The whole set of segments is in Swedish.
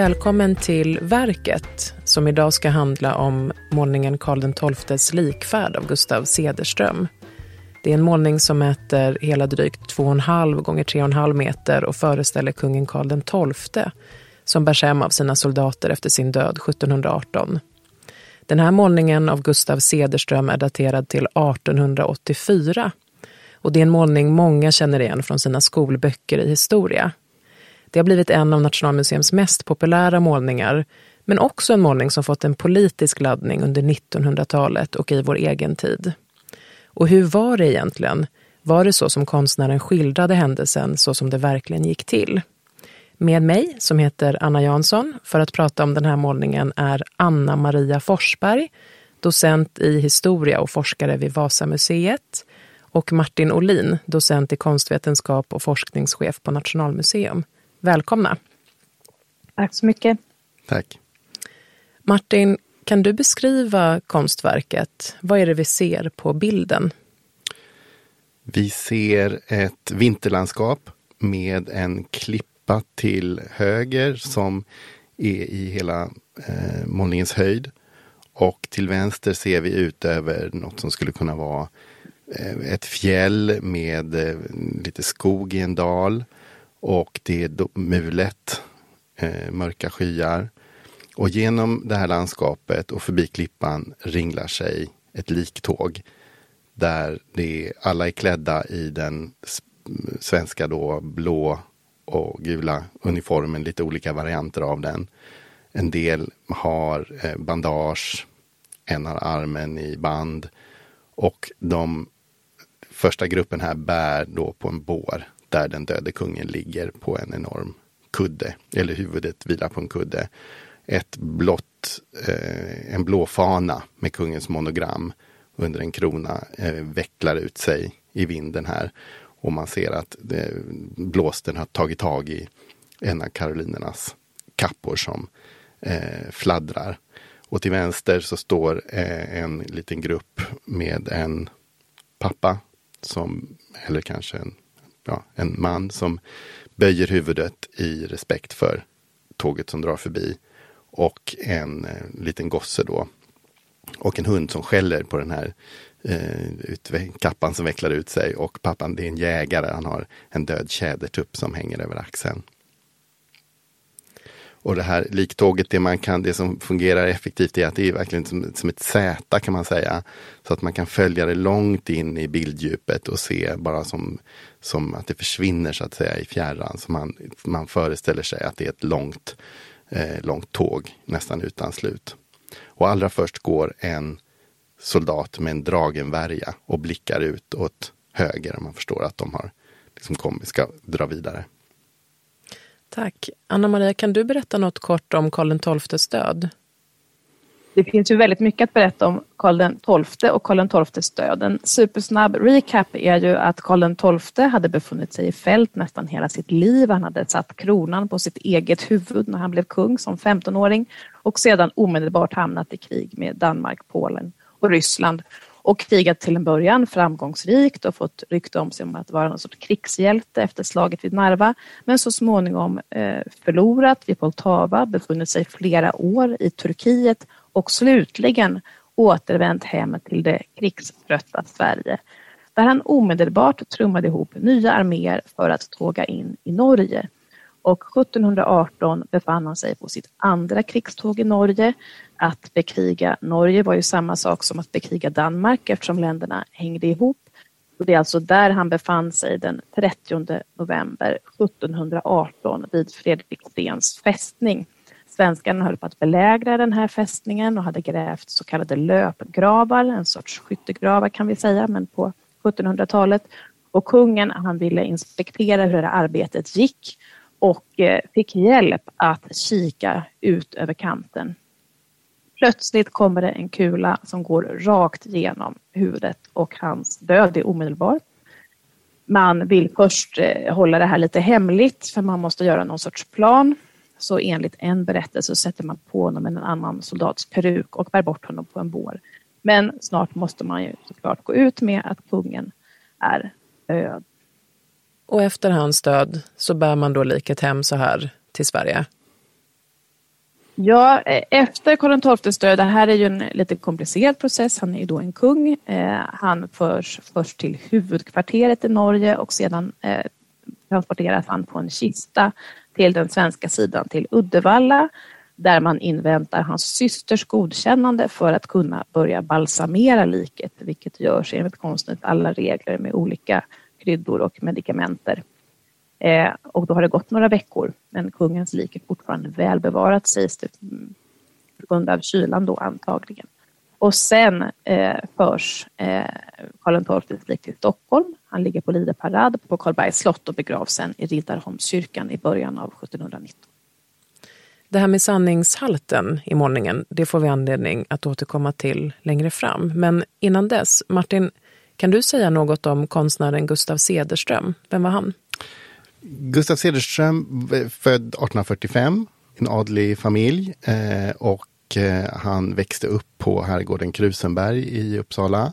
Välkommen till Verket som idag ska handla om målningen Karl XIIs likfärd av Gustav Cederström. Det är en målning som mäter hela drygt 2,5 gånger 3,5 meter och föreställer kungen Karl XII som bärs hem av sina soldater efter sin död 1718. Den här målningen av Gustav Cederström är daterad till 1884 och det är en målning många känner igen från sina skolböcker i historia. Det har blivit en av Nationalmuseums mest populära målningar men också en målning som fått en politisk laddning under 1900-talet och i vår egen tid. Och hur var det egentligen? Var det så som konstnären skildrade händelsen så som det verkligen gick till? Med mig, som heter Anna Jansson, för att prata om den här målningen är Anna Maria Forsberg, docent i historia och forskare vid Vasamuseet och Martin Olin, docent i konstvetenskap och forskningschef på Nationalmuseum. Välkomna. Tack så mycket. Tack. Martin, kan du beskriva konstverket? Vad är det vi ser på bilden? Vi ser ett vinterlandskap med en klippa till höger som är i hela eh, målningens höjd. Och till vänster ser vi ut över något som skulle kunna vara eh, ett fjäll med eh, lite skog i en dal. Och det är mulet, eh, mörka skyar. Och genom det här landskapet och förbi klippan ringlar sig ett liktåg. Där det, alla är klädda i den svenska då blå och gula uniformen, lite olika varianter av den. En del har eh, bandage, en har armen i band. Och de första gruppen här bär då på en bår där den döde kungen ligger på en enorm kudde, eller huvudet vilar på en kudde. Ett blått, eh, en blå fana med kungens monogram under en krona eh, vecklar ut sig i vinden här. Och man ser att det, blåsten har tagit tag i en av karolinernas kappor som eh, fladdrar. Och till vänster så står eh, en liten grupp med en pappa, som, eller kanske en ja, en man som böjer huvudet i respekt för tåget som drar förbi. Och en eh, liten gosse då. Och en hund som skäller på den här eh, kappan som vecklar ut sig. Och pappan det är en jägare, han har en död tjädertupp som hänger över axeln. Och det här liktåget, det, man kan, det som fungerar effektivt är att det är verkligen som, som ett Z kan man säga. Så att man kan följa det långt in i bilddjupet och se bara som, som att det försvinner så att säga i fjärran. Så man, man föreställer sig att det är ett långt, eh, långt tåg nästan utan slut. Och allra först går en soldat med en dragen värja och blickar ut åt höger. Man förstår att de har liksom kommit, ska dra vidare. Tack. Anna-Maria, kan du berätta något kort om Karl XIIs död? Det finns ju väldigt mycket att berätta om Karl XII och Karl XIIs död. En supersnabb recap är ju att Karl XII hade befunnit sig i fält nästan hela sitt liv. Han hade satt kronan på sitt eget huvud när han blev kung som 15-åring och sedan omedelbart hamnat i krig med Danmark, Polen och Ryssland och krigat till en början framgångsrikt och fått rykte om sig om att vara någon sorts krigshjälte efter slaget vid Narva men så småningom eh, förlorat vid Poltava, befunnit sig flera år i Turkiet och slutligen återvänt hem till det krigströtta Sverige där han omedelbart trummade ihop nya arméer för att tåga in i Norge. Och 1718 befann han sig på sitt andra krigståg i Norge. Att bekriga Norge var ju samma sak som att bekriga Danmark eftersom länderna hängde ihop. Och det är alltså där han befann sig den 30 november 1718 vid Fredrikstens fästning. Svenskarna höll på att belägra den här fästningen och hade grävt så kallade löpgravar, en sorts skyttegravar kan vi säga, men på 1700-talet. Och kungen han ville inspektera hur det här arbetet gick och eh, fick hjälp att kika ut över kanten. Plötsligt kommer det en kula som går rakt genom huvudet och hans död är omedelbar. Man vill först eh, hålla det här lite hemligt för man måste göra någon sorts plan. Så enligt en berättelse sätter man på honom en annan soldats peruk och bär bort honom på en bår. Men snart måste man ju såklart gå ut med att kungen är död. Och efter hans död så bär man då liket hem så här till Sverige? Ja, e, efter Karl XIIs död, det här är ju en lite komplicerad process, han är ju då en kung. E, han förs först till huvudkvarteret i Norge och sedan e, transporteras han på en kista till den svenska sidan till Uddevalla där man inväntar hans systers godkännande för att kunna börja balsamera liket, vilket görs enligt konstnärligt alla regler med olika kryddor och medikamenter. Eh, och då har det gått några veckor, men kungens lik är fortfarande välbevarat sägs det, på grund av kylan då antagligen. Och sen eh, förs eh, Karl XIIs lik till Stockholm. Han ligger på Lideparad på Karlbergs slott och begravs sen i Riddarholmskyrkan i början av 1719. Det här med sanningshalten i målningen, det får vi anledning att återkomma till längre fram. Men innan dess, Martin, kan du säga något om konstnären Gustav Cederström? Vem var han? Gustav Cederström född 1845 en adlig familj eh, och eh, han växte upp på herrgården Krusenberg i Uppsala.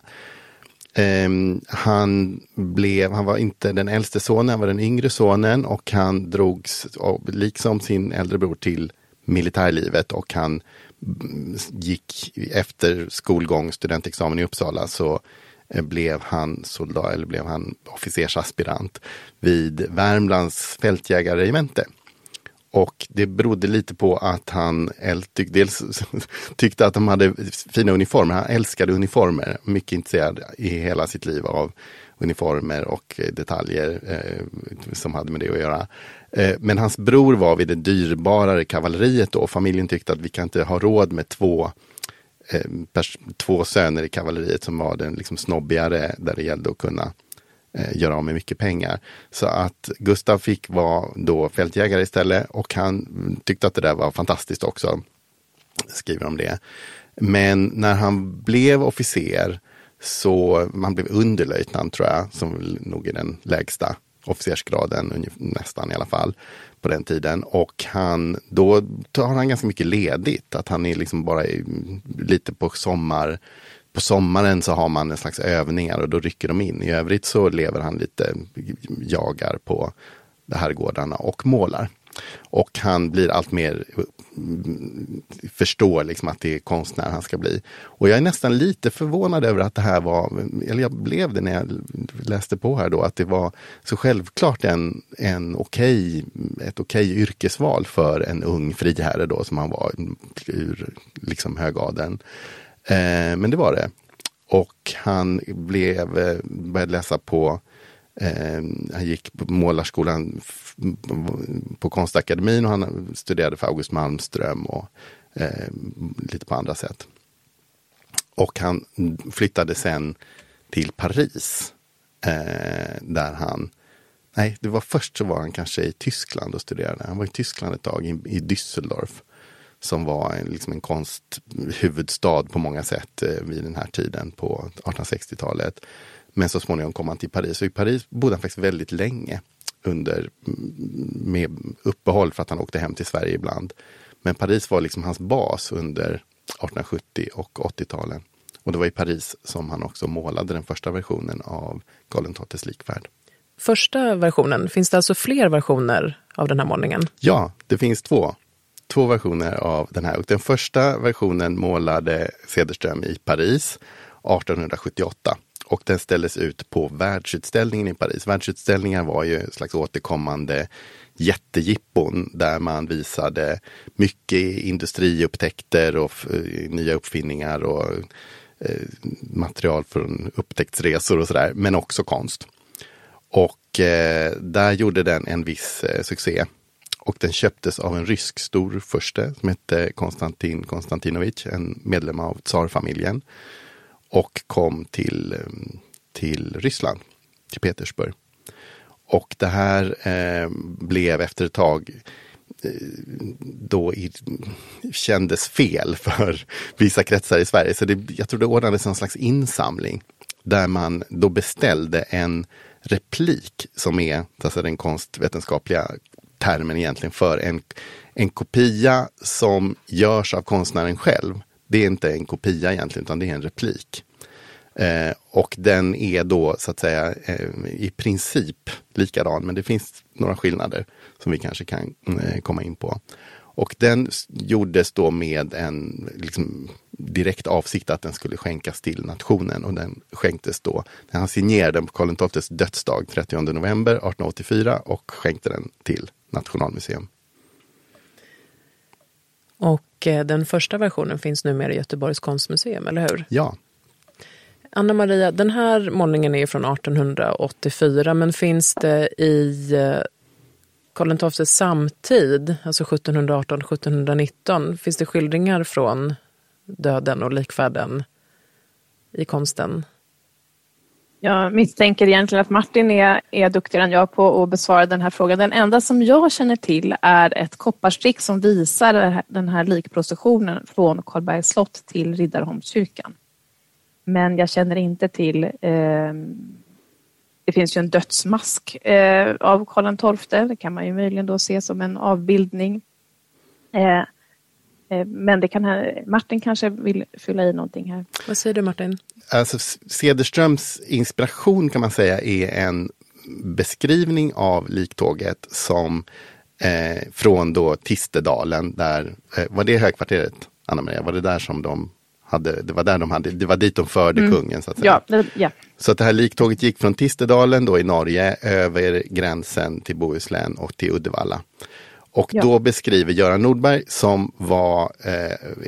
Ehm, han, blev, han var inte den äldste sonen, han var den yngre sonen och han drogs, liksom sin äldre bror, till militärlivet och han mm, gick efter skolgång, studentexamen i Uppsala, så Eh, blev han soldat, eller blev han officersaspirant vid Värmlands fältjägarregemente. Och det berodde lite på att han tyck, dels tyckte att de hade fina uniformer. Han älskade uniformer, mycket intresserad i hela sitt liv av uniformer och detaljer eh, som hade med det att göra. Eh, men hans bror var vid det dyrbarare kavalleriet då. Familjen tyckte att vi kan inte ha råd med två Eh, två söner i kavalleriet som var den liksom snobbigare där det gällde att kunna eh, göra av med mycket pengar. Så att Gustav fick vara då fältjägare istället och han tyckte att det där var fantastiskt också. Skriver om det. Men när han blev officer så, man blev underlöjtnant tror jag, som nog är den lägsta officersgraden, nästan i alla fall på den tiden. Och han, då tar han ganska mycket ledigt. Att han är liksom bara lite på sommar. På sommaren så har man en slags övningar och då rycker de in. I övrigt så lever han lite, jagar på herrgårdarna och målar. Och han blir allt mer mm, förstår liksom att det är konstnär han ska bli. Och jag är nästan lite förvånad över att det här var, eller jag blev det när jag läste på här då, att det var så självklart en, en okej, ett okej yrkesval för en ung friherre då som han var ur liksom högadeln. Eh, men det var det. Och han blev, eh, började läsa på Eh, han gick på målarskolan på Konstakademin och han studerade för August Malmström och eh, lite på andra sätt. Och han flyttade sen till Paris. Eh, där han, nej det var först så var han kanske i Tyskland och studerade. Han var i Tyskland ett tag, i, i Düsseldorf. Som var en, liksom en konsthuvudstad på många sätt eh, vid den här tiden på 1860-talet. Men så småningom kom han till Paris och i Paris bodde han faktiskt väldigt länge under, med uppehåll för att han åkte hem till Sverige ibland. Men Paris var liksom hans bas under 1870 och 80-talen. Och det var i Paris som han också målade den första versionen av Karl XIIs likfärd. Första versionen, finns det alltså fler versioner av den här målningen? Ja, det finns två. Två versioner av den här. Och den första versionen målade Cederström i Paris 1878 och den ställdes ut på världsutställningen i Paris. Världsutställningar var ju en slags återkommande jättejippon där man visade mycket industriupptäckter och eh, nya uppfinningar och eh, material från upptäcktsresor och sådär, men också konst. Och eh, där gjorde den en viss eh, succé. Och den köptes av en rysk stor furste som hette Konstantin Konstantinovich, en medlem av tsarfamiljen och kom till, ehm, till Ryssland, till Petersburg. Och det här eh, blev efter ett tag eh, då i, kändes fel för vissa kretsar i Sverige. Så det, jag tror det ordnades en slags insamling där man då beställde en replik som är alltså den konstvetenskapliga termen egentligen för en, en kopia som görs av konstnären själv det är inte en kopia egentligen, utan det är en replik. Eh, och den är då så att säga eh, i princip likadan, men det finns några skillnader som vi kanske kan eh, komma in på. Och den gjordes då med en liksom, direkt avsikt att den skulle skänkas till nationen. Och den skänktes då, han signerade den på Karl XIIs dödsdag 30 november 1884 och skänkte den till Nationalmuseum. Och den första versionen finns numera i Göteborgs konstmuseum, eller hur? Ja. Anna Maria, den här målningen är från 1884, men finns det i eh, Karl XIIs samtid, alltså 1718-1719, finns det skildringar från döden och likfärden i konsten? Jag misstänker egentligen att Martin är, är duktigare än jag på att besvara den här frågan. Den enda som jag känner till är ett kopparstick som visar den här likprocessionen från Karlbergs slott till Riddarholmskyrkan. Men jag känner inte till eh, det finns ju en dödsmask eh, av Karl XII. Det kan man ju möjligen då se som en avbildning. Eh, eh, men det kan, Martin kanske vill fylla i någonting här. Vad säger du Martin? Alltså, Cederströms inspiration kan man säga är en beskrivning av liktåget som eh, från då Tistedalen, där, eh, var det högkvarteret, Anna Maria, var det där som de hade, det var där de hade, det var dit de förde mm. kungen. Så att säga. Ja, det, ja. Så att det här liktåget gick från Tistedalen då i Norge över gränsen till Bohuslän och till Uddevalla. Och ja. då beskriver Göran Nordberg som var, eh,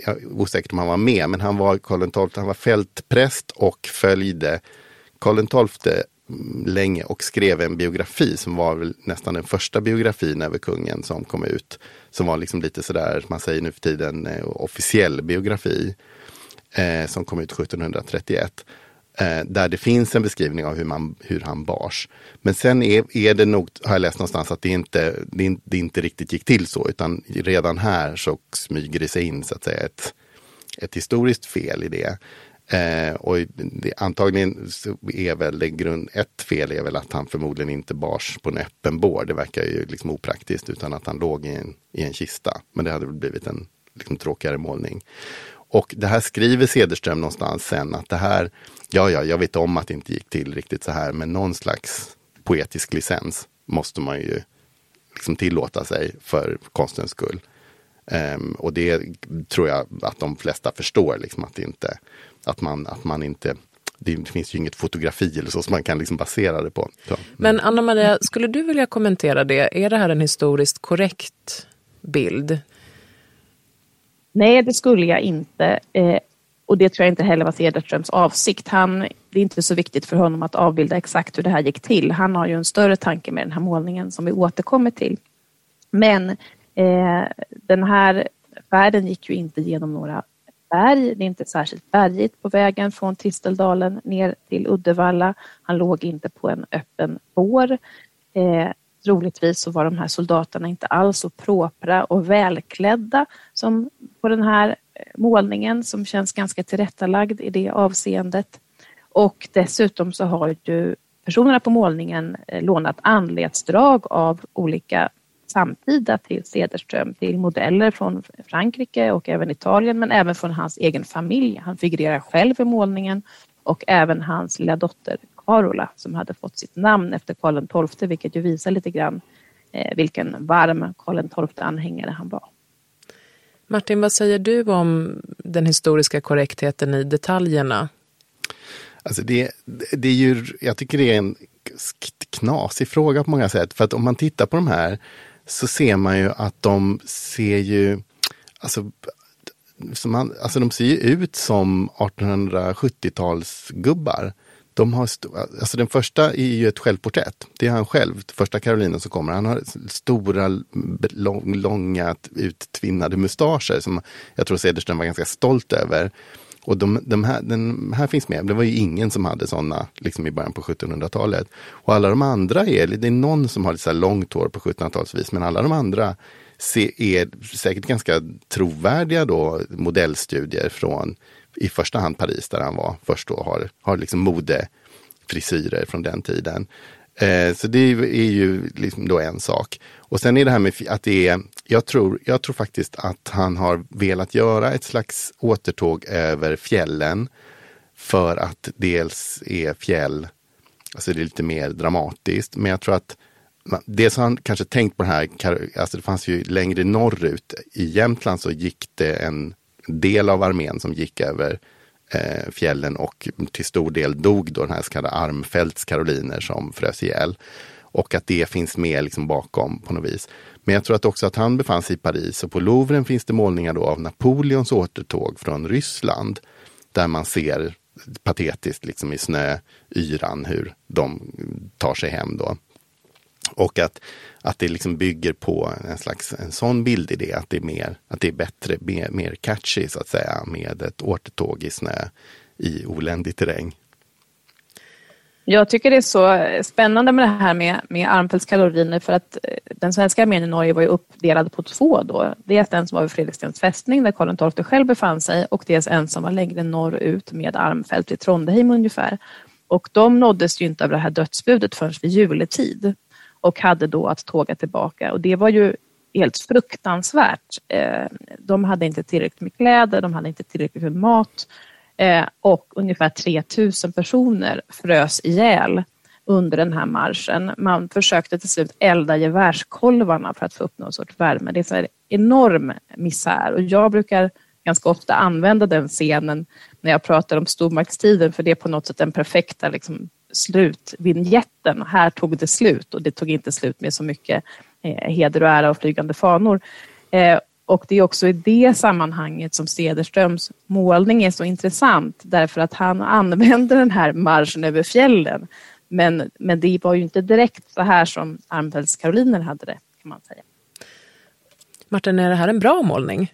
jag är osäker om han var med, men han var Karl XII, han var fältpräst och följde Karl XII länge och skrev en biografi som var väl nästan den första biografin över kungen som kom ut. Som var liksom lite sådär, man säger nu för tiden, eh, officiell biografi eh, som kom ut 1731. Eh, där det finns en beskrivning av hur, man, hur han bars. Men sen är, är det nog, har jag läst någonstans, att det inte, det, det inte riktigt gick till så. Utan redan här så smyger det sig in så att säga ett, ett historiskt fel i det. Eh, och det, antagligen är väl det grund, ett fel är väl att han förmodligen inte bars på en öppen bår. Det verkar ju liksom opraktiskt utan att han låg i en, i en kista. Men det hade väl blivit en liksom, tråkigare målning. Och det här skriver Cederström någonstans sen att det här, ja, ja, jag vet om att det inte gick till riktigt så här, men någon slags poetisk licens måste man ju liksom tillåta sig för konstens skull. Um, och det tror jag att de flesta förstår, liksom att, inte, att, man, att man inte det finns ju inget fotografi eller så som man kan liksom basera det på. Så. Men Anna Maria, skulle du vilja kommentera det? Är det här en historiskt korrekt bild? Nej, det skulle jag inte. Eh, och det tror jag inte heller var Cederströms avsikt. Han, det är inte så viktigt för honom att avbilda exakt hur det här gick till. Han har ju en större tanke med den här målningen som vi återkommer till. Men eh, den här färden gick ju inte genom några berg. Det är inte särskilt bergigt på vägen från Tisteldalen ner till Uddevalla. Han låg inte på en öppen bår. Eh, troligtvis så var de här soldaterna inte alls så propra och välklädda som på den här eh, målningen som känns ganska tillrättalagd i det avseendet. Och dessutom så har ju personerna på målningen eh, lånat anletsdrag av olika samtida till Cederström, till modeller från Frankrike och även Italien, men även från hans egen familj. Han figurerar själv i målningen och även hans lilla dotter Carola som hade fått sitt namn efter Karl XII, vilket ju visar lite grann eh, vilken varm Karl XII-anhängare han var. Martin, vad säger du om den historiska korrektheten i detaljerna? Alltså det, det är ju, jag tycker det är en knasig fråga på många sätt. För att om man tittar på de här så ser man ju att de ser ju, alltså, som han, alltså de ser ju ut som 1870-talsgubbar. De har alltså den första är ju ett självporträtt. Det är han själv, första Karolinen som kommer. Han har stora, lång, långa, uttvinnade mustascher som jag tror Cederström var ganska stolt över. Och de, de här, den här finns med. Det var ju ingen som hade sådana liksom i början på 1700-talet. Och alla de andra är, det är någon som har lite så långt hår på 1700-talsvis, men alla de andra är säkert ganska trovärdiga då modellstudier från i första hand Paris där han var först då har, har liksom modefrisyrer från den tiden. Eh, så det är ju liksom då en sak. Och sen är det här med att det är, jag tror, jag tror faktiskt att han har velat göra ett slags återtåg över fjällen. För att dels är fjäll, alltså det är lite mer dramatiskt, men jag tror att Dels har han kanske tänkt på det här, alltså det fanns ju längre norrut. I Jämtland så gick det en del av armén som gick över eh, fjällen och till stor del dog då den här så kallade Armfelts karoliner som frös ihjäl. Och att det finns med liksom bakom på något vis. Men jag tror att också att han befann sig i Paris och på Louvren finns det målningar då av Napoleons återtåg från Ryssland. Där man ser patetiskt liksom i snöyran hur de tar sig hem då. Och att, att det liksom bygger på en slags en sån bildidé, att det är, mer, att det är bättre, mer, mer catchy så att säga, med ett återtåg i snö i oländig terräng. Jag tycker det är så spännande med det här med, med Armfeldts kaloriner för att eh, den svenska armén i Norge var ju uppdelad på två då. Dels den som var vid Fredrikstens fästning där Karl XII själv befann sig och dels en som var längre norrut med Armfelt i Trondheim ungefär. Och de nåddes ju inte av det här dödsbudet förrän vid juletid och hade då att tåga tillbaka och det var ju helt fruktansvärt. Eh, de hade inte tillräckligt med kläder, de hade inte tillräckligt med mat eh, och ungefär 3000 personer frös ihjäl under den här marschen. Man försökte till slut elda gevärskolvarna för att få upp någon sorts värme. Det är en enorm misär och jag brukar ganska ofta använda den scenen när jag pratar om stormaktstiden för det är på något sätt den perfekta liksom, slutvinjetten. Här tog det slut och det tog inte slut med så mycket eh, heder och ära och flygande fanor. Eh, och det är också i det sammanhanget som Cederströms målning är så intressant därför att han använder den här marschen över fjällen. Men, men det var ju inte direkt så här som Armfeldts Karoliner hade det kan man säga. Martin, är det här en bra målning?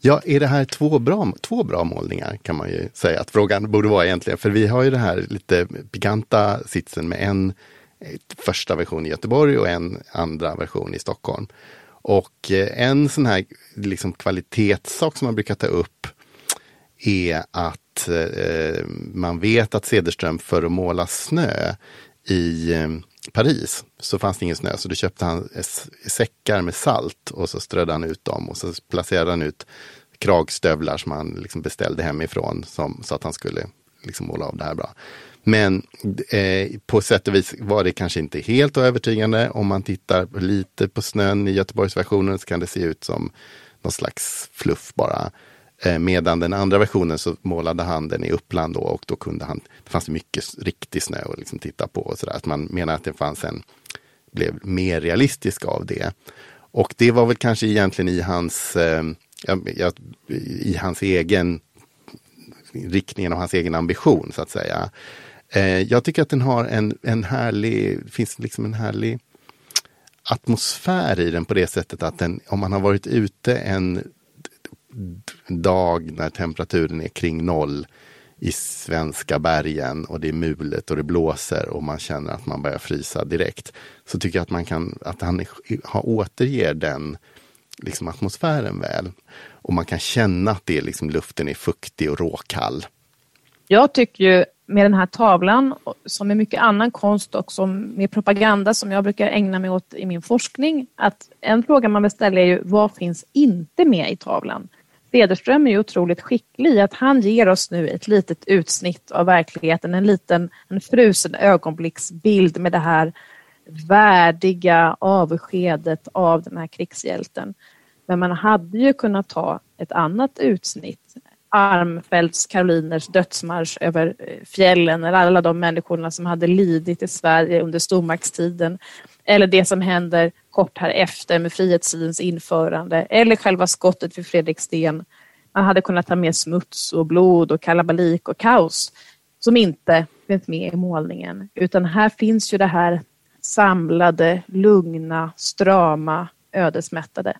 Ja, är det här två bra, två bra målningar kan man ju säga att frågan borde vara egentligen. För vi har ju den här lite pikanta sitsen med en första version i Göteborg och en andra version i Stockholm. Och eh, en sån här liksom kvalitetssak som man brukar ta upp är att eh, eh man vet att Cederström för att måla snö i eh, Paris så fanns det ingen snö så då köpte han säckar med salt och så strödde han ut dem och så placerade han ut kragstövlar som han liksom beställde hemifrån som, så att han skulle liksom måla av det här bra. Men eh, på sätt och vis var det kanske inte helt övertygande. Om man tittar lite på snön i Göteborgsversionen så kan det se ut som någon slags fluff bara. Eh, medan den andra versionen så målade han den i Uppland då och då kunde han, det fanns mycket riktig snö att liksom titta på. Och så där. Att man menar att det fanns en, blev mer realistisk av det. Och det var väl kanske egentligen i hans, eh, i hans egen riktningen och hans egen ambition så att säga. Eh, jag tycker att den har en, en härlig, det finns liksom en härlig atmosfär i den på det sättet att den, om man har varit ute en dag när temperaturen är kring noll i svenska bergen och det är mulet och det blåser och man känner att man börjar frysa direkt. Så tycker jag att man kan, att han har, återger den liksom atmosfären väl. Och man kan känna att det liksom, luften är fuktig och råkall. Jag tycker ju med den här tavlan, som med mycket annan konst och som med propaganda som jag brukar ägna mig åt i min forskning, att en fråga man vill ställa är ju vad finns inte med i tavlan? Cederström är ju otroligt skicklig i att han ger oss nu ett litet utsnitt av verkligheten, en liten en frusen ögonblicksbild med det här värdiga avskedet av den här krigshjälten. Men man hade ju kunnat ta ett annat utsnitt Armfeldts Karoliners dödsmarsch över eh, fjällen eller alla de människorna som hade lidit i Sverige under stormaktstiden. Eller det som händer kort här efter med frihetstidens införande eller själva skottet vid Fredriksten. Man hade kunnat ta med smuts och blod och kalabalik och kaos som inte finns med i målningen. Utan här finns ju det här samlade, lugna, strama, ödesmättade.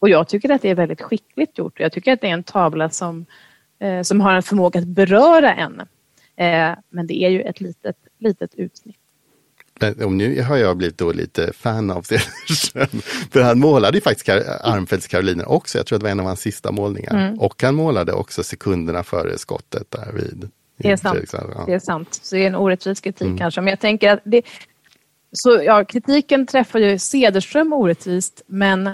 Och jag tycker att det är väldigt skickligt gjort. Jag tycker att det är en tavla som eh, som har en förmåga att beröra en. Eh, men det är ju ett litet, litet utsnitt. Men nu har jag blivit då lite fan av Cederström. För han målade ju faktiskt Armfeldts Karoliner också. Jag tror att det var en av hans sista målningar. Mm. Och han målade också sekunderna före skottet där vid. Det är sant. Ja. Det är sant. Så det är en orättvis kritik mm. kanske. Men jag tänker att det, så ja, kritiken träffar ju Cederström orättvist. Men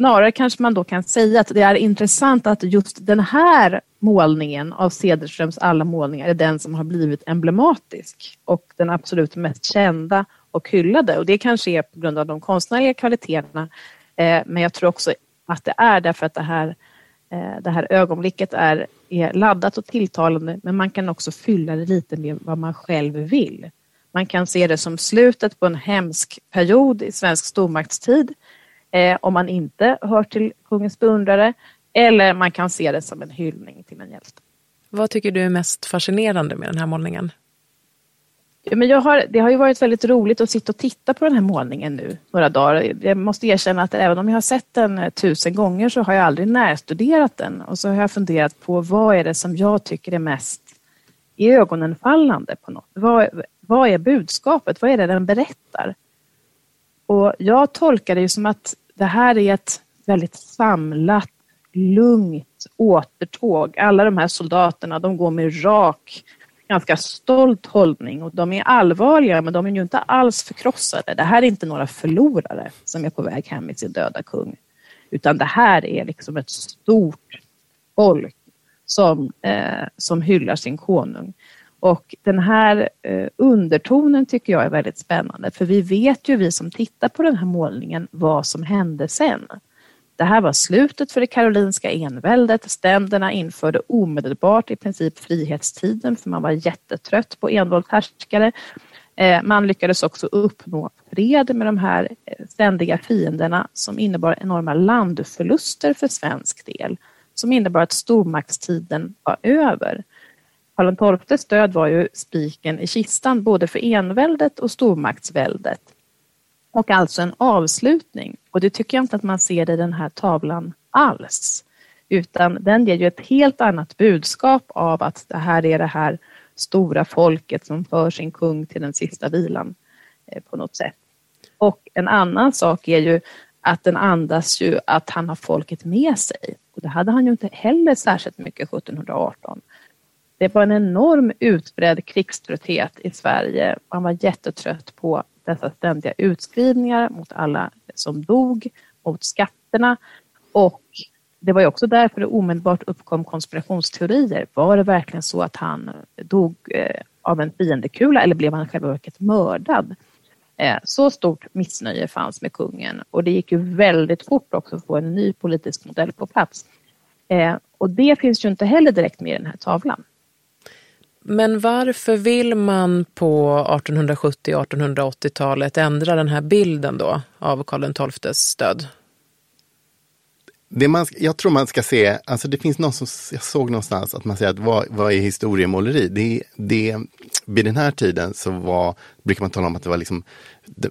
Snarare kanske man då kan säga att det är intressant att just den här målningen av Cederströms alla målningar är den som har blivit emblematisk och den absolut mest kända och hyllade. Och det kanske är på grund av de konstnärliga kvaliteterna. Eh, men jag tror också att det är därför att det här, eh, det här ögonblicket är, är laddat och tilltalande. Men man kan också fylla det lite med vad man själv vill. Man kan se det som slutet på en hemsk period i svensk stormaktstid eh, om man inte hör till kungens beundrare eller man kan se det som en hyllning till en hjälte. Vad tycker du är mest fascinerande med den här målningen? Ja, men jag har, det har ju varit väldigt roligt att sitta och titta på den här målningen nu några dagar. Jag måste erkänna att även om jag har sett den eh, tusen gånger så har jag aldrig närstuderat den. Och så har jag funderat på vad är det som jag tycker är mest i ögonen fallande på något. Vad, vad är budskapet? Vad är det den berättar? Och jag tolkar det som att det här är ett väldigt samlat, lugnt återtåg. Alla de här soldaterna, de går med rak, ganska stolt hållning och de är allvarliga men de är ju inte alls förkrossade. Det här är inte några förlorare som är på väg hem med sin döda kung. Utan det här är liksom ett stort folk som, eh, som hyllar sin konung. Och den här eh, undertonen tycker jag är väldigt spännande för vi vet ju vi som tittar på den här målningen vad som hände sen. Det här var slutet för det karolinska enväldet. Ständerna införde omedelbart i princip frihetstiden för man var jättetrött på envåldshärskare. Eh, man lyckades också uppnå fred med de här eh, ständiga fienderna som innebar enorma landförluster för svensk del. Som innebar att stormaktstiden var över. Karl XIIs död var ju spiken i kistan både för enväldet och stormaktsväldet. Och alltså en avslutning. Och det tycker jag inte att man ser i den här tavlan alls. Utan den ger ju ett helt annat budskap av att det här är det här stora folket som för sin kung till den sista vilan eh, på något sätt. Och en annan sak är ju att den andas ju att han har folket med sig. Och det hade han ju inte heller särskilt mycket 1718. Det var en enorm utbredd krigströtthet i Sverige. Man var jättetrött på dessa ständiga utskrivningar mot alla som dog, mot skatterna och det var ju också därför det omedelbart uppkom konspirationsteorier. Var det verkligen så att han dog eh, av en fiendekula eller blev han själva verket mördad? Eh, så stort missnöje fanns med kungen och det gick ju väldigt fort också att få en ny politisk modell på plats. Eh, och det finns ju inte heller direkt med i den här tavlan. Men varför vill man på 1870 och 1880-talet ändra den här bilden då av Karl XIIs död? Det man, jag tror man ska se, alltså det finns någon som jag såg någonstans att man säger att vad, vad är historiemåleri? Det, det, vid den här tiden så var, brukar man tala om att det var liksom det,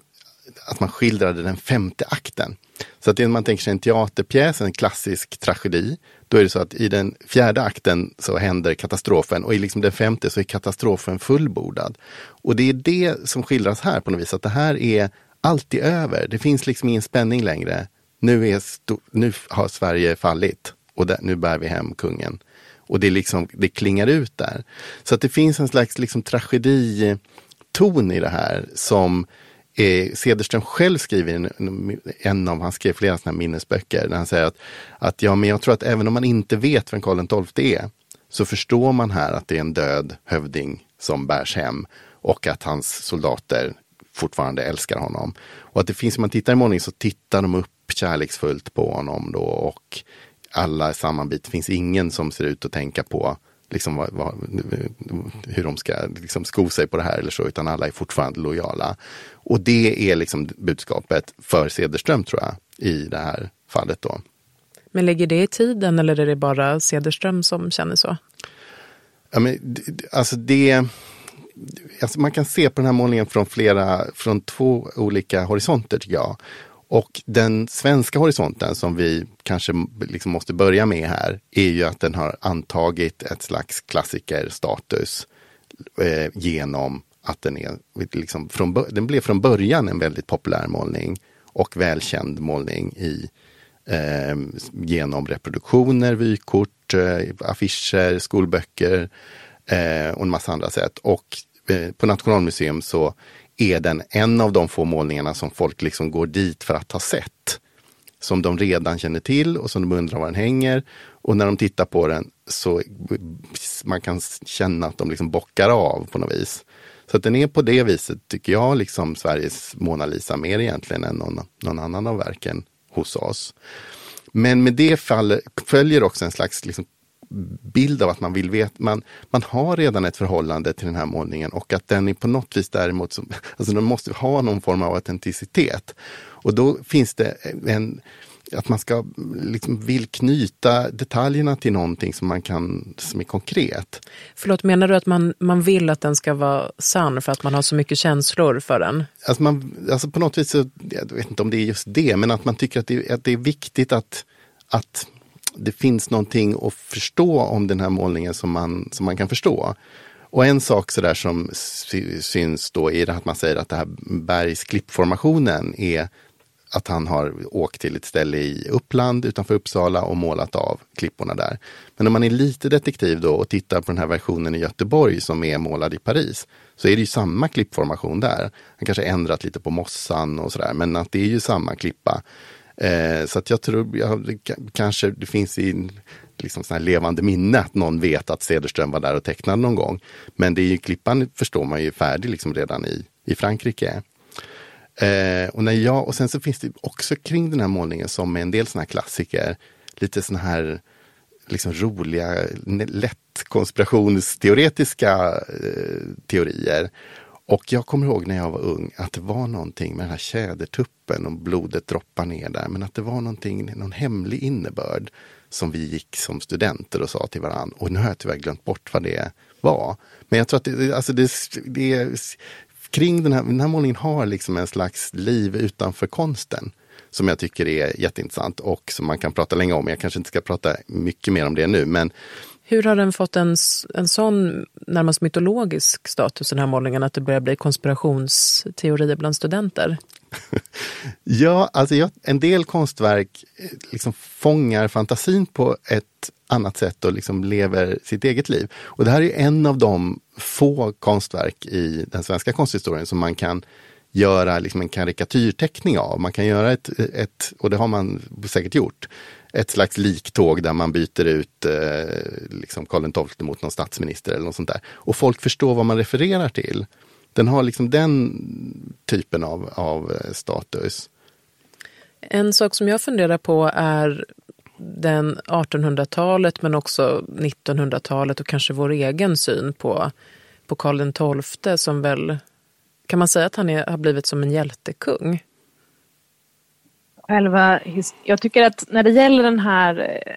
att man skildrade den femte akten. Så att det, man tänker sig en teaterpjäs, en klassisk tragedi, då är det så att i den fjärde akten så händer katastrofen och i liksom den femte så är katastrofen fullbordad. Och det är det som skildras här på något vis, att det här är alltid över. Det finns liksom ingen spänning längre. Nu, är nu har Sverige fallit och där, nu bär vi hem kungen. Och det, liksom, det klingar ut där. Så att det finns en slags liksom tragediton i det här som eh, Cederström själv skriver en, en av, han skrev flera sådana minnesböcker, där han säger att, att ja, men jag tror att även om man inte vet vem Karl XII är, så förstår man här att det är en död hövding som bärs hem och att hans soldater fortfarande älskar honom. Och att det finns, om man tittar i målningen så tittar de upp kärleksfullt på honom då och alla är sammanbit. Det finns ingen som ser ut att tänka på liksom vad, vad, hur de ska liksom sko sig på det här eller så, utan alla är fortfarande lojala. Och det är liksom budskapet för Cederström tror jag, i det här fallet då. Men ligger det i tiden eller är det bara Cederström som känner så? Ja, men, alltså det... Alltså man kan se på den här målningen från flera, från två olika horisonter tycker jag. Och den svenska horisonten som vi kanske liksom måste börja med här är ju att den har antagit ett slags klassikerstatus eh, genom att den, är, liksom från, den blev från början en väldigt populär målning och välkänd målning i, eh, genom reproduktioner, vykort, eh, affischer, skolböcker eh, och en massa andra sätt. Och eh, på Nationalmuseum så är den en av de få målningarna som folk liksom går dit för att ha sett. som de redan känner till och som de undrar var den hänger. Och när de tittar på den så man kan känna att de liksom bockar av på något vis. Så att den är på det viset, tycker jag, liksom Sveriges Mona Lisa mer egentligen än någon, någon annan av verken hos oss. Men med det fall, följer också en slags liksom, bild av att man vill veta, man, man har redan ett förhållande till den här målningen och att den är på något vis däremot, som, alltså den måste ha någon form av autenticitet. Och då finns det en, att man ska liksom vill knyta detaljerna till någonting som man kan, som är konkret. Förlåt, menar du att man, man vill att den ska vara sann för att man har så mycket känslor för den? Alltså, man, alltså på något vis, så, jag vet inte om det är just det, men att man tycker att det, att det är viktigt att, att det finns någonting att förstå om den här målningen som man, som man kan förstå. Och en sak så där som syns då är att man säger att det här bergsklippformationen är att han har åkt till ett ställe i Uppland utanför Uppsala och målat av klipporna där. Men om man är lite detektiv då och tittar på den här versionen i Göteborg som är målad i Paris så är det ju samma klippformation där. Han kanske ändrat lite på mossan och sådär men att det är ju samma klippa. Eh, så att jag tror, ja, det, kanske det finns i liksom sån här levande minne att någon vet att Cederström var där och tecknade någon gång. Men det är ju, klippan förstår man ju färdig liksom redan i, i Frankrike. Eh, och, när jag, och sen så finns det också kring den här målningen som med en del såna här klassiker, lite såna här liksom roliga, lätt konspirationsteoretiska eh, teorier. Och jag kommer ihåg när jag var ung att det var någonting med den här tjädertuppen och blodet droppar ner där. Men att det var någonting, någon hemlig innebörd som vi gick som studenter och sa till varandra. Och nu har jag tyvärr glömt bort vad det var. Men jag tror att det, alltså det, det, kring den här, den här målningen har liksom en slags liv utanför konsten. Som jag tycker är jätteintressant och som man kan prata länge om. Jag kanske inte ska prata mycket mer om det nu. Men hur har den fått en, en sån närmast mytologisk status, den här målningen, att det börjar bli konspirationsteorier bland studenter? ja, alltså jag, en del konstverk eh, liksom fångar fantasin på ett annat sätt och liksom lever sitt eget liv. Och det här är en av de få konstverk i den svenska konsthistorien som man kan göra liksom en karikatyrteckning av. Man kan göra ett, ett, och det har man säkert gjort, ett slags liktåg där man byter ut eh, liksom Karl XII mot någon statsminister eller något sånt där. Och folk förstår vad man refererar till. Den har liksom den typen av, av eh, status. En sak som jag funderar på är den 1800-talet men också 1900-talet och kanske vår egen syn på, på Karl XII som väl, kan man säga att han är, har blivit som en hjältekung? Själva, jag tycker att när det gäller den här eh,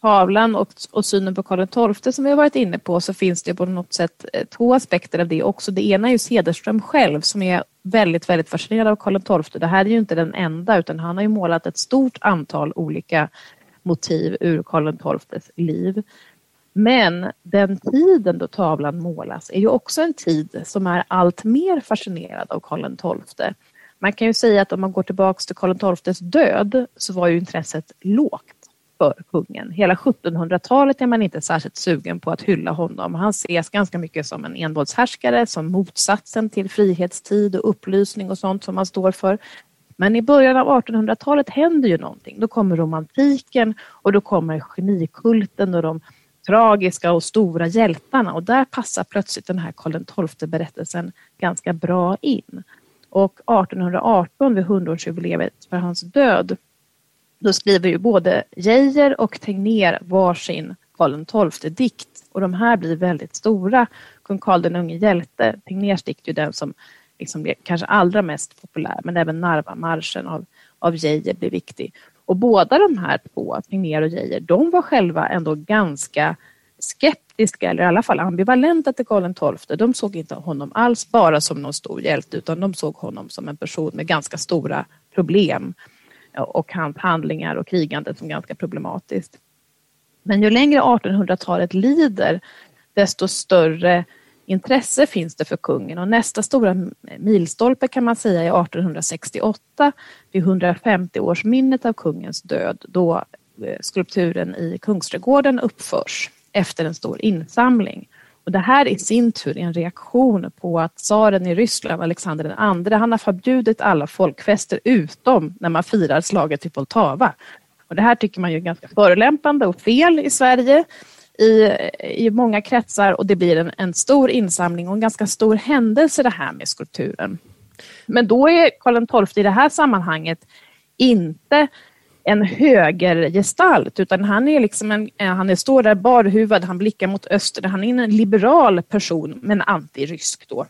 tavlan och, och synen på Karl XII som vi har varit inne på så finns det på något sätt eh, två aspekter av det också. Det ena är ju Cederström själv som är väldigt, väldigt fascinerad av Karl XII. Det här är ju inte den enda utan han har ju målat ett stort antal olika motiv ur Karl XIIs liv. Men den tiden då tavlan målas är ju också en tid som är allt mer fascinerad av Karl XII. Man kan ju säga att om man går tillbaks till Karl XIIs död så var ju intresset lågt för kungen. Hela 1700-talet är man inte särskilt sugen på att hylla honom. Han ses ganska mycket som en envåldshärskare, som motsatsen till frihetstid och upplysning och sånt som han står för. Men i början av 1800-talet händer ju någonting. Då kommer romantiken och då kommer genikulten och de tragiska och stora hjältarna och där passar plötsligt den här Karl XII-berättelsen ganska bra in. Och 1818 vid 100-årsjubileet för hans död då skriver ju både Geijer och Tegnér varsin Karl XII-dikt och de här blir väldigt stora. Kung Karl den unge hjälte, Tegnérs dikt är ju den som liksom blev kanske allra mest populär men även Narvamarschen av, av Geijer blir viktig. Och båda de här två, Tegnér och Geijer, de var själva ändå ganska skeptiska eller i alla fall ambivalenta till Karl XII. De såg inte honom alls bara som någon stor hjälte utan de såg honom som en person med ganska stora problem och hans handlingar och krigandet som ganska problematiskt. Men ju längre 1800-talet lider desto större intresse finns det för kungen och nästa stora milstolpe kan man säga är 1868 vid 150-årsminnet av kungens död då eh, skulpturen i Kungsträdgården uppförs efter en stor insamling. Och det här i sin tur är en reaktion på att tsaren i Ryssland, Alexander II, han har förbjudit alla folkfester utom när man firar slaget i Poltava. Och det här tycker man ju är ganska förolämpande och fel i Sverige i, i många kretsar och det blir en, en stor insamling och en ganska stor händelse det här med skulpturen. Men då är Karl XII i det här sammanhanget inte en högergestalt utan han är liksom en, eh, han är, står där barhuvad, han blickar mot öster, han är en liberal person men antirysk då.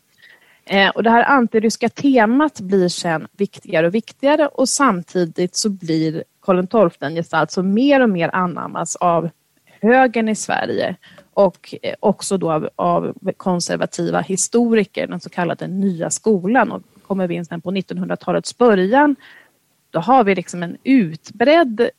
Eh, och det här antiryska temat blir sen viktigare och viktigare och samtidigt så blir Karl XII en gestalt som mer och mer anammas av högern i Sverige och eh, också då av, av konservativa historiker, den så kallade nya skolan. Och kommer vi in sen på 1900-talets början då har vi liksom en utbredd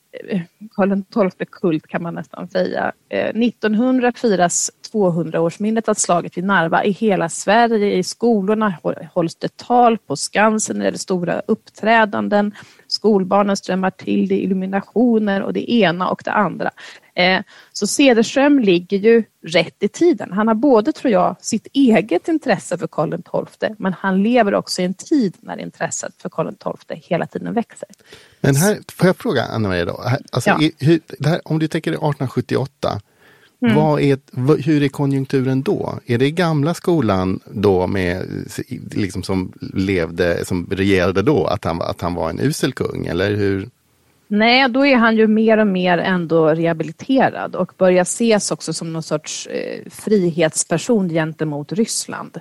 Karl XII-kult kan man nästan säga. 1900 firas 200-årsminnet av slaget vid Narva i hela Sverige. I skolorna hålls det tal, på Skansen är det stora uppträdanden. Skolbarnen strömmar till, det är illuminationer och det ena och det andra. Eh, så Cederström ligger ju rätt i tiden. Han har både, tror jag, sitt eget intresse för Karl XII men han lever också i en tid när intresset för Karl XII hela tiden växer. Men här, får jag fråga Anna-Maria då? Alltså, ja. hur, här, om du tänker 1878, Mm. Vad är, hur är konjunkturen då? Är det gamla skolan då med, liksom som levde, som regerade då, att han, att han var en usel kung? Eller hur? Nej, då är han ju mer och mer ändå rehabiliterad och börjar ses också som någon sorts eh, frihetsperson gentemot Ryssland.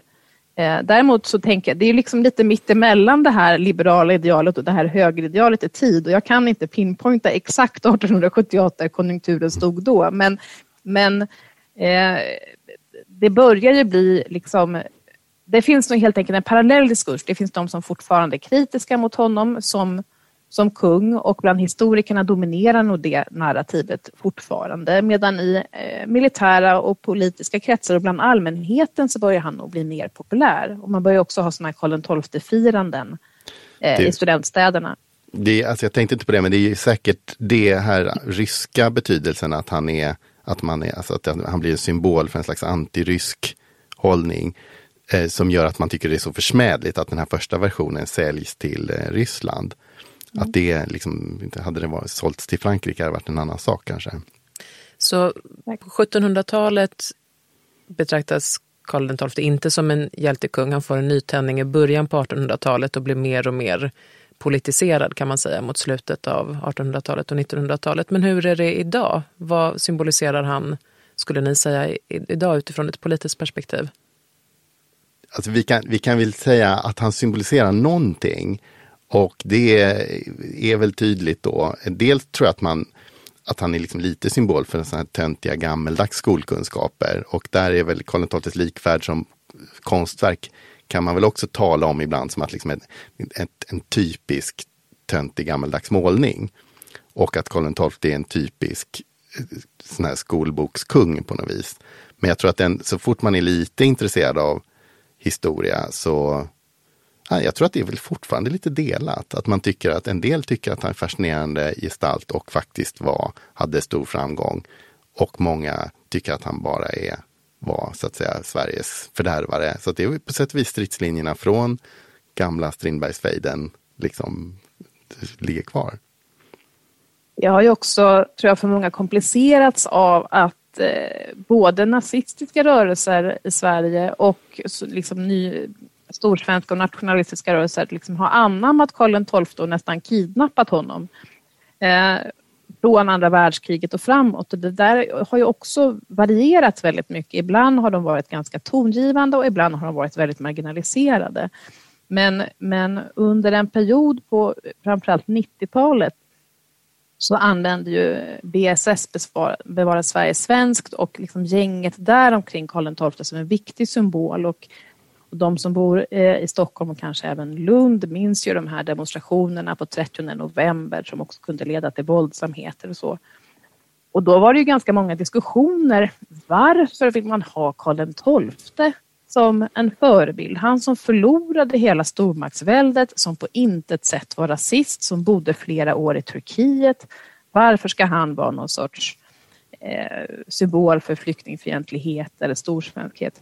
Eh, däremot så tänker jag, det är liksom lite mittemellan det här liberala idealet och det här högeridealet i tid och jag kan inte pinpointa exakt 1878 där konjunkturen stod då men, men eh, det börjar ju bli liksom det finns nog helt enkelt en parallell diskurs. Det finns de som fortfarande är kritiska mot honom som som kung och bland historikerna dominerar nog det narrativet fortfarande medan i eh, militära och politiska kretsar och bland allmänheten så börjar han nog bli mer populär. Och man börjar också ha sådana här Karl XII-firanden eh, i studentstäderna. Det, alltså jag tänkte inte på det, men det är säkert det här ryska betydelsen att han är, att man är, alltså att han blir en symbol för en slags antirysk hållning eh, som gör att man tycker det är så försmädligt att den här första versionen säljs till eh, Ryssland. Att det liksom, inte hade det varit sålts till Frankrike hade varit en annan sak kanske. Så på 1700-talet betraktas Karl XII inte som en hjältekung. Han får en nytändning i början på 1800-talet och blir mer och mer politiserad kan man säga mot slutet av 1800-talet och 1900-talet. Men hur är det idag? Vad symboliserar han, skulle ni säga, idag utifrån ett politiskt perspektiv? Alltså vi, kan, vi kan väl säga att han symboliserar någonting. Och det är väl tydligt då. Dels tror jag att man att han är liksom lite symbol för sådana här töntiga gammeldags skolkunskaper. Och där är väl Karl XIIs likvärd som konstverk kan man väl också tala om ibland som att liksom ett, ett, en typisk töntig gammeldags målning. Och att Karl XII är en typisk eh, sån här skolbokskung på något vis. Men jag tror att den, så fort man är lite intresserad av historia så jag tror att det är väl fortfarande lite delat. Att man tycker att en del tycker att han är fascinerande gestalt och faktiskt var, hade stor framgång. Och många tycker att han bara är, var så att säga Sveriges fördärvare. Så det är på sätt och vis stridslinjerna från gamla Strindbergsfejden liksom ligger kvar. Jag har ju också, tror jag, för många komplicerats av att eh, både nazistiska rörelser i Sverige och liksom ny, storsvenska och nationalistiska rörelser liksom har anammat Karl XII och nästan kidnappat honom. Eh, från andra världskriget och framåt. Och det där har ju också varierat väldigt mycket. Ibland har de varit ganska tongivande och ibland har de varit väldigt marginaliserade. Men, men under en period på framförallt 90-talet så använde ju BSS, Bevara Sverige svenskt och liksom gänget där omkring Karl XII som en viktig symbol och de som bor eh, i Stockholm och kanske även Lund minns ju de här demonstrationerna på 30 november som också kunde leda till våldsamheter och så. Och då var det ju ganska många diskussioner. Varför vill man ha Karl XII som en förebild? Han som förlorade hela stormaktsväldet, som på intet sätt var rasist, som bodde flera år i Turkiet. Varför ska han vara någon sorts eh, symbol för flyktingfientlighet eller storsvenskhet.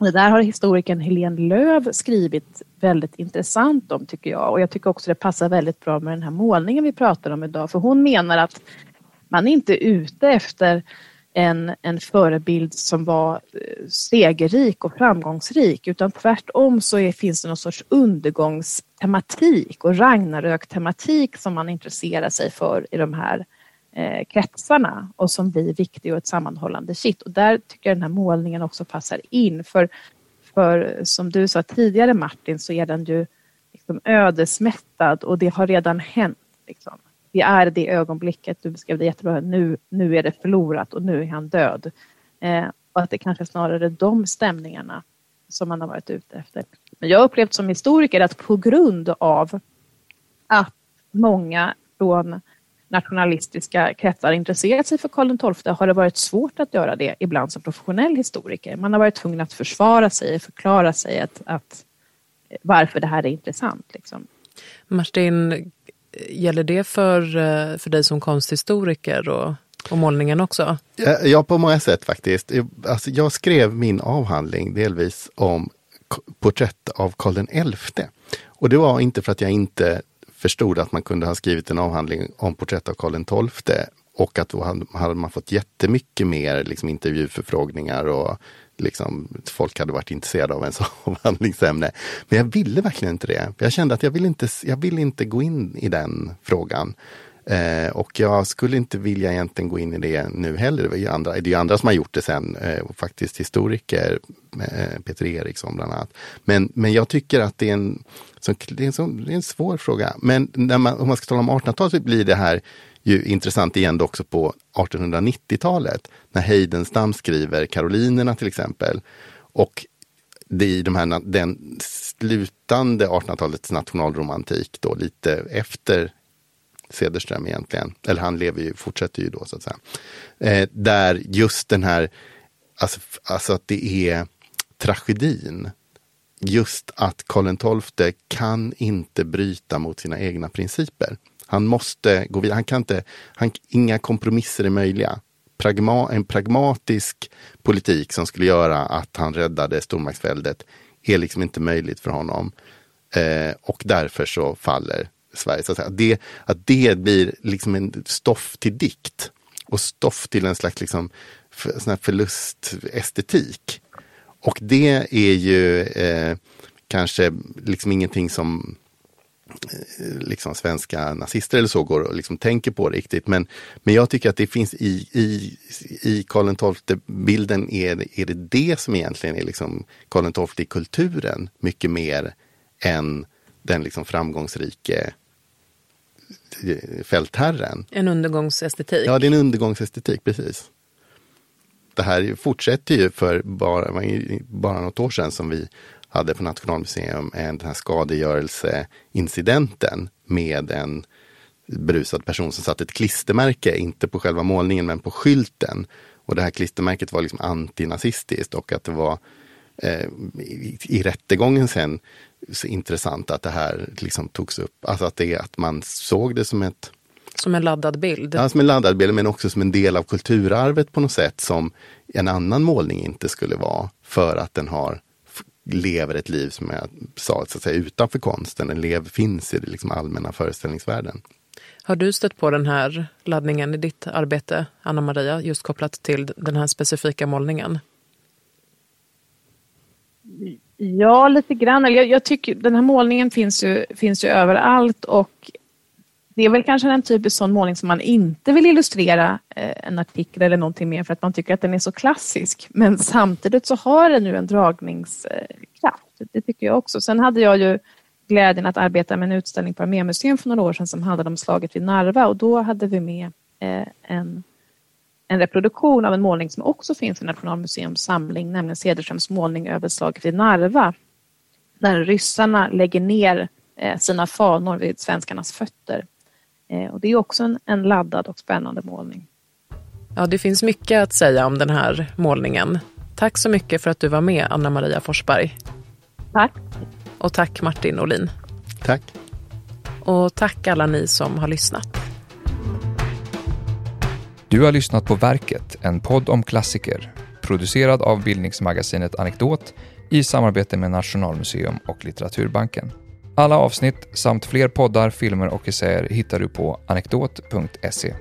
Det där har historikern Helene Löv skrivit väldigt intressant om tycker jag. Och jag tycker också det passar väldigt bra med den här målningen vi pratar om idag. För hon menar att man är inte ute efter en, en förebild som var eh, segerrik och framgångsrik. Utan tvärtom så är, finns det någon sorts undergångstematik och Ragnarök-tematik som man intresserar sig för i de här eh, kretsarna och som blir viktig och ett sammanhållande kitt. Och där tycker jag den här målningen också passar in för, för som du sa tidigare Martin så är den ju liksom ödesmättad och det har redan hänt. Liksom det är det ögonblicket, du beskrev det jättebra, nu, nu är det förlorat och nu är han död. Eh, och att det kanske snarare är de stämningarna som man har varit ute efter. Men jag har upplevt som historiker att på grund av att många från nationalistiska kretsar intresserat sig för Karl XII har det varit svårt att göra det ibland som professionell historiker. Man har varit tvungen att försvara sig, förklara sig att, att varför det här är intressant. Liksom. Martin, Gäller det för, eh, för dig som konsthistoriker och, och målningen också? Ja, på många sätt faktiskt. Alltså, jag skrev min avhandling delvis om porträtt av Karl XI. Och det var inte för att jag inte förstod att man kunde ha skrivit en avhandling om porträtt av Karl XII och att då hade man fått jättemycket mer liksom, intervjuförfrågningar och liksom, folk hade varit intresserade av ens avhandlingsämne. Men jag ville verkligen inte det. Jag kände att jag ville inte, jag ville inte gå in i den frågan. Eh, och jag skulle inte vilja egentligen gå in i det nu heller. Det är ju andra, det är andra som har gjort det sen, eh, och faktiskt historiker, eh, Peter Eriksson bland annat. Men, men jag tycker att det är en, så, det är en, så, det är en svår fråga. Men när man, om man ska tala om 1800-talet så blir det här ju intressant igen då också på 1890-talet när Heidenstam skriver Karolinerna till exempel. Och det i de här, den slutande 1800-talets nationalromantik då lite efter Cederström egentligen, eller han lever ju, fortsätter ju då så att säga. Eh, där just den här, alltså, alltså att det är tragedin. Just att Karl XII kan inte bryta mot sina egna principer. Han måste gå vidare. Han kan inte, han, inga kompromisser är möjliga. Pragma, en pragmatisk politik som skulle göra att han räddade stormaktsväldet är liksom inte möjligt för honom. Eh, och därför så faller Sverige. Så att, säga. Det, att det blir liksom en stoff till dikt och stoff till en slags liksom, för, sån förlustestetik. Och det är ju eh, kanske liksom ingenting som Eh, liksom svenska nazister eller så går och liksom tänker på riktigt. Men, men jag tycker att det finns i, i, i Karl XII-bilden är, är det det som egentligen är liksom Karl XII i kulturen mycket mer än den liksom framgångsrike eh, fältherren. En undergångsestetik. Ja, det är en undergångsestetik, precis. Det här fortsätter ju för bara, bara något år sedan som vi hade på Nationalmuseum den här skadegörelseincidenten med en berusad person som satte ett klistermärke, inte på själva målningen men på skylten. Och det här klistermärket var liksom antinazistiskt och att det var eh, i, i rättegången sen så intressant att det här liksom togs upp. Alltså att, det, att man såg det som ett som en laddad bild? Ja, som en laddad bild men också som en del av kulturarvet på något sätt som en annan målning inte skulle vara. För att den har lever ett liv som jag sa, så att säga, utanför konsten. Den lev, finns i den liksom allmänna föreställningsvärlden. Har du stött på den här laddningen i ditt arbete, Anna Maria, just kopplat till den här specifika målningen? Ja, lite grann. Jag, jag tycker den här målningen finns ju, finns ju överallt och det är väl kanske en typisk sån målning som man inte vill illustrera eh, en artikel eller någonting mer för att man tycker att den är så klassisk. Men samtidigt så har den ju en dragningskraft. Det tycker jag också. Sen hade jag ju glädjen att arbeta med en utställning på Armémuseum för några år sedan som handlade om slaget vid Narva och då hade vi med eh, en, en reproduktion av en målning som också finns i Nationalmuseums samling, nämligen Cederströms målning över slaget vid Narva. När ryssarna lägger ner eh, sina fanor vid svenskarnas fötter. Eh, och det är också en, en laddad och spännande målning. Ja, det finns mycket att säga om den här målningen. Tack så mycket för att du var med, Anna Maria Forsberg. Tack. Och tack Martin Olin. Tack. Och tack alla ni som har lyssnat. Du har lyssnat på Verket, en podd om klassiker, producerad av bildningsmagasinet Anekdot i samarbete med Nationalmuseum och Litteraturbanken. Alla avsnitt samt fler poddar, filmer och essäer hittar du på anekdot.se.